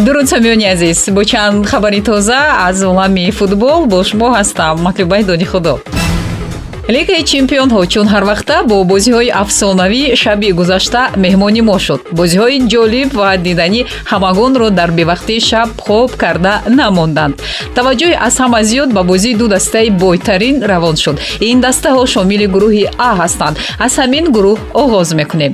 дуруд самиёни азиз бо чанд хабари тоза аз олами футбол бо шумо ҳастам матлубаи доди худо лигаи чемпионҳо чун ҳарвақта бо бозиҳои афсонавӣ шаби гузашта меҳмони мо шуд. Бозиҳои ҷолиб ва диданӣ ҳамагонро дар бевақтии шаб хоб карда намонданд. Таваҷҷӯҳи аз ҳама зиёд ба бозии ду дастаи бойтарин равон шуд. Ин дастаҳо шомили гурӯҳи а ҳастанд. Аз ҳамин гурӯҳ оғоз мекунем.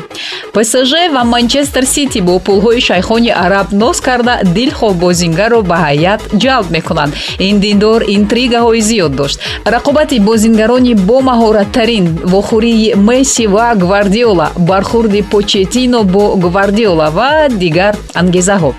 Псж ва манчестер сити бо пулҳои шайхони араб ноз карда дилхоҳ бозингарро ба ҳайят ҷалб мекунанд. Ин диндор интригаҳои зиёд дошт. Рақобати бозингарони бо маҳораттарин вохӯрии месси ва гвардиола бархурди почетино бо гвардиола ва дигар ангезаҳо.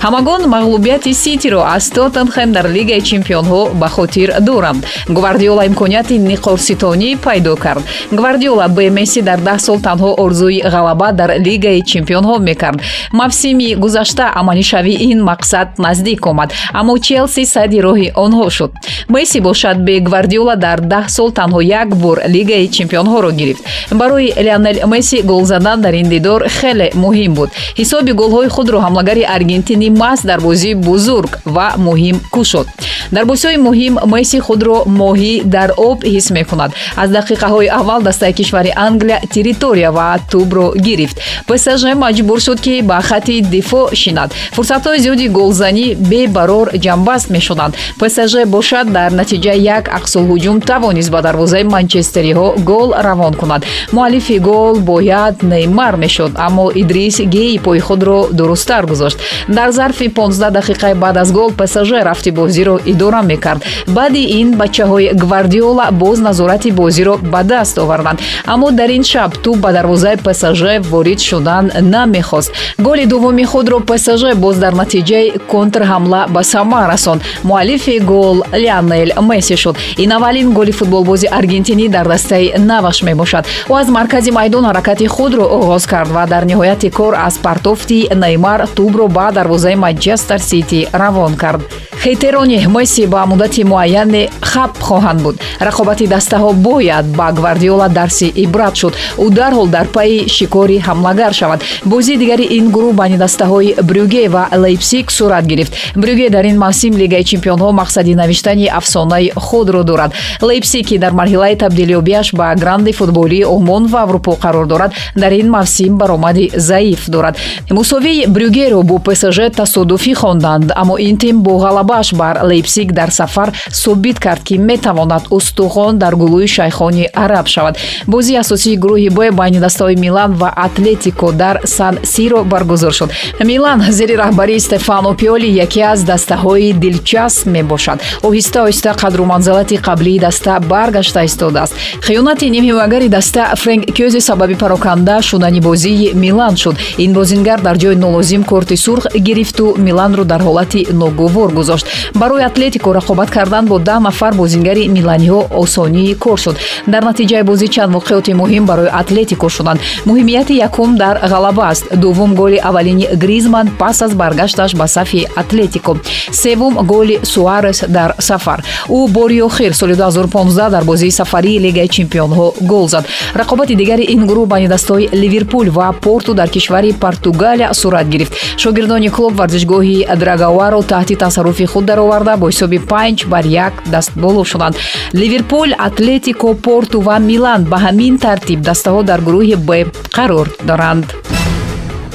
Ҳамагон мағлубияти ситиро аз тоттенхем дар лигаи чемпионҳо ба хотир доранд. Гвардиола имконияти niqorsitонӣ пайдо кард. Гвардиола бе месси дар даҳ сол танҳо орзуи ғалаба дар лигаи чемпионҳо мекард. Мавсими гузашта амалишавии ин мақсад наздик омад аммо челси сади роҳи онҳо шуд. Месси бошад бе гвардиола дар даҳ сол танҳо як бор лигаи чемпионҳоро гирифт. Барои леонел месси гол задан дар ин дидор хеле муҳим буд. Ҳисоби голҳои худро ҳамлагари аргентинӣ маҳз дар бозии бузург ва муҳим кушод дар бозиҳои муҳим месси худро моҳӣ дар об ҳис мекунад. Аз дақиқаҳои аввал дастаи кишвари англия территория ва тӯбро гирифт. Псж маҷбур шуд ки ба хатти дифоъ шинад. Фурсатҳои зиёди голзанӣ бебарор ҷамбаст мешуданд. Псж бошад дар натиҷаи як ақсулҳуҷум тавонист ба дарвозаи манчестериҳо гол равон кунад. Муаллифи гол бояд неймар мешуд аммо идрис геи пои худро дурусттар гузошт. Дар зарфи 15 дақиқаи баъд аз гол псж рафти бозиро идора мекард. Баъди ин бачаҳои гвардиола боз назорати бозиро ба даст оварданд аммо дар ин шаб ту ба дарвозаи псж ворид шудан намехост. Голи дуввуми худро псж боз дар натиҷаи контрҳамла ба самар расонд муаллифи гол леонел месси шуд. Ин аввалин голи футболбози аргентинӣ дар дастаи наваш мебошад. Ӯ аз маркази майдон ҳаракати худро оғоз кард ва дар ниҳояти кор аз партофти неймар тӯбро ба дарвозаи манчестер сити равон кард. Хетерони месси ба муддати муайяне хаб хоҳанд буд. Рақобати дастаҳо бояд ба гвардиола дарси ибрат шуд. Ӯ дарҳол дар пайи шикори ҳамлагар шавад. Бозии дигари ин гурӯҳ байни дастаҳои брюге ва лейпсик сурат гирифт. Брюге дар ин мавсим лигаи чемпионҳо мақсади навиштани афсонаи худро дорад. Лейпсики дар марҳилаи табдилёбиаш ба гранди футболии олмон ва аврупо қарор дорад. Дар ин мавсим баромади заиф дорад. Мусовии брюгеро бо псж тасодуфӣ хонданд аммо ин тим бо ғалабааш бар лейпсик дар сафар собит кард ки метавонад устухон дар гулӯи шайхони араб шавад. Бозии асосии гурӯҳи б байни дастаҳои милан ва атлетико дар сан сиро баргузор шуд. Милан зери раҳбарии стефано пиоли яке аз дастаҳои дилчасп мебошад. Оҳиста оҳиста қадру манзилати қаблии даста баргашта истодааст хиёнати нимҳимагари даста френк кёзе сабаби пароканда шудани бозии милан шуд. Ин бозингар дар ҷои нолозим корти сурх гирифту миланро дар ҳолати ногувор гузошт. Барои атлетико рақобат кардан бо даҳ нафар бозингари миланиҳо осонии кор шуд. Дар натиҷаи бозӣ чанд воқеоти муҳим барои атлетико шуданд муҳимияти якум дар ғалаба аст. Дуввум голи аввалини гризман пас аз баргашташ ба сафи атлетико. Севум голи суарес дар сафар. Ӯ бори охир соли 2015 дар бозии сафарии лигаи чемпионҳо гол зад. Рақобати дигари ин гурӯҳ байни дастаҳои ливерпул ва порту дар кишвари португалия сурат гирифт. Шогирдони клуб варзишгоҳи драгаваро таҳти тасарруфи худ дароварда бо ҳисоби панҷ бар як дастболо шуданд. Ливерпул атлетико порту ва милан ба ҳамин тартиб дастаҳо дар гурӯҳи б қарор доранд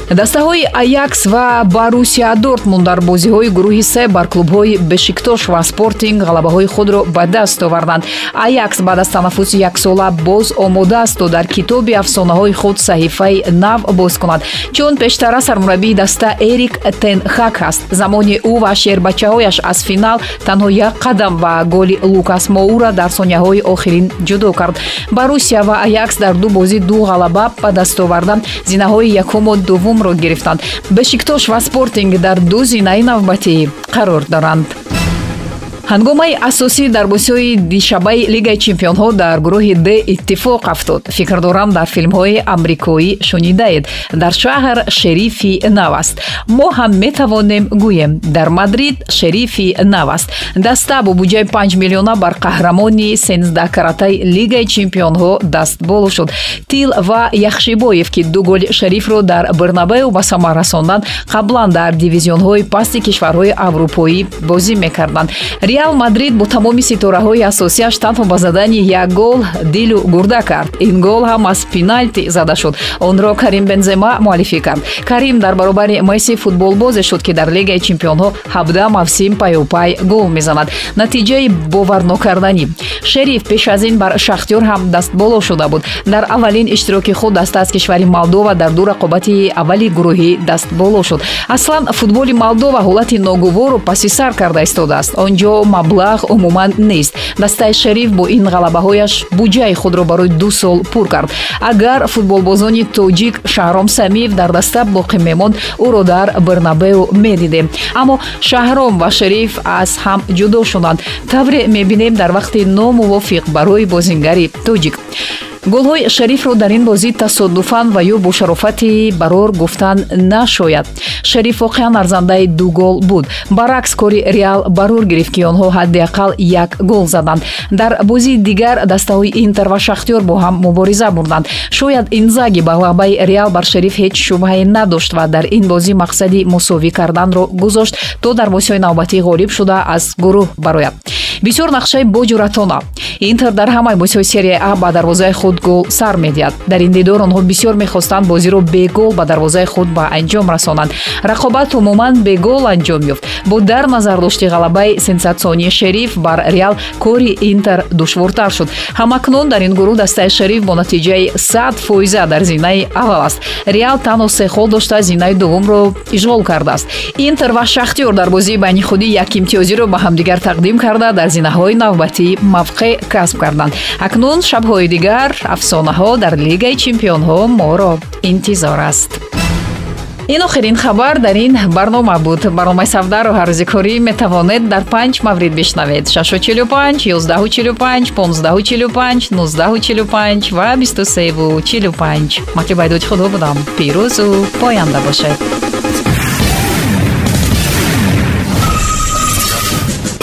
дастаҳои аякс ва барусия дортмунд дар бозиҳои гурӯҳи се бар клубҳои бешиктош ва спортинг ғалабаҳои худро ба даст оварданд. Аякс баъд аз танаффуси яксола боз омода аст то дар китоби афсонаҳои худ саҳифаи нав боз кунад. Чун пештара сармураббии даста эрик тенхак аст. Замони ӯ ва шербачаҳояш аз финал танҳо як қадам ва голи лукас моура дар сонияҳои охирин ҷудо кард. Барусия ва аякс дар ду бозӣ ду ғалаба ба даст оварда зинаҳои якуму дуввум дуввумро гирифтанд. Бешиктош ва спортинг дар ду зинаи навбатӣ қарор доранд ҳангомаи асосӣ дар бозиҳои дишабаи лигаи чемпионҳо дар гурӯҳи д иттифоқ афтод. Фикр дорам дар филмҳои амрикоӣ шунидаед дар шаҳр шерифи нав аст мо ҳам метавонем гӯем. Дар мадрид шерифи нав аст даста бо буҷаи 5 миллиона бар қаҳрамони сенздаҳкаратаи лигаи чемпионҳо дастболо шуд. Тил ва яхшибоев ки ду голи шерифро дар бернабеу ба самар расонданд қаблан дар дивизионҳои пасти кишварҳои аврупоӣ бозӣ мекарданд реал мадрид бо тамоми ситораҳои асосияш танҳо ба задани як гол дилу гурда кард. Ин гол ҳам аз пеналти зада шуд. Онро карим бензема муаллифӣ кард. Карим дар баробари месси футболбозе шуд ки дар лигаи чемпионҳо ҳабда мавсим паюпай гол мезанад. Натиҷаи боварнокарданӣ шериф пеш аз ин бар шахтёр ҳам дастболо шуда буд. Дар аввалин иштироки худ даста аз кишвари молдова дар ду рақобати аввали гурӯҳӣ дастболо шуд. Аслан футболи молдова ҳолати ногувору паси сар карда истодааст онҷо маблағ умуман нест. Дастаи шериф бо ин ғалабаҳояш буҷаи худро барои ду сол пур кард. Агар футболбозони тоҷик шаҳром самиев дар даста боқӣ мемонд ӯро дар бернабеу медидем аммо шаҳром ва шериф аз ҳам ҷудо шуданд тавре мебинем дар вақти номувофиқ барои бозингари тоҷик голҳои шарифро дар ин бозӣ тасодуфан ва ё бо шарофати барор гуфтан нашояд. Шариф воқеан арзандаи ду гол буд. Баръакс кори реал барор гирифт ки онҳо ҳадди ақал як гол заданд. Дар бозии дигар дастаҳои интер ва шахтёр бо ҳам мубориза бурданд шояд инзаги ба ғалабаи реал бар шариф ҳеҷ шубҳае надошт ва дар ин бозӣ мақсади мусовӣ карданро гузошт то дар бозиҳои навбатӣ ғолиб шуда аз гурӯҳ барояд. Бисёр нақшаи боҷуратона интер дар ҳамаи бозиҳои серия а ба дарвозаи худ гол сар медиҳад. Дар ин дидор онҳо бисёр мехостанд бозиро бегол ба дарвозаи худ ба анҷом расонанд. Рақобат умуман бегол анҷом ёфт. Бо дар назар дошти ғалабаи сенсатсионии шериф бар реал кори интер душвортар шуд. Ҳамакнун дар ин гурӯҳ дастаи шериф бо натиҷаи сад фоиза дар зинаи аввал аст. Реал танҳо се хол дошта зинаи дуввумро ишғол кардааст. Интер ва шахтёр дар бозии байни худӣ як имтиёзиро ба ҳамдигар тақдим карда дар зинаҳои навбатӣ мавқеъ касб карданд. Акнун шабҳои дигар афсонаҳо дар лигаи чемпионҳо моро интизор аст. Ин охирин хабар дар ин барнома буд. Барномаи савдару ҳаррӯзи корӣ метавонед дар панҷ маврид бишнавед. 645 145 1545 1945 ва 2345 матлибайдоди худо будам. Пирӯзу поянда бошед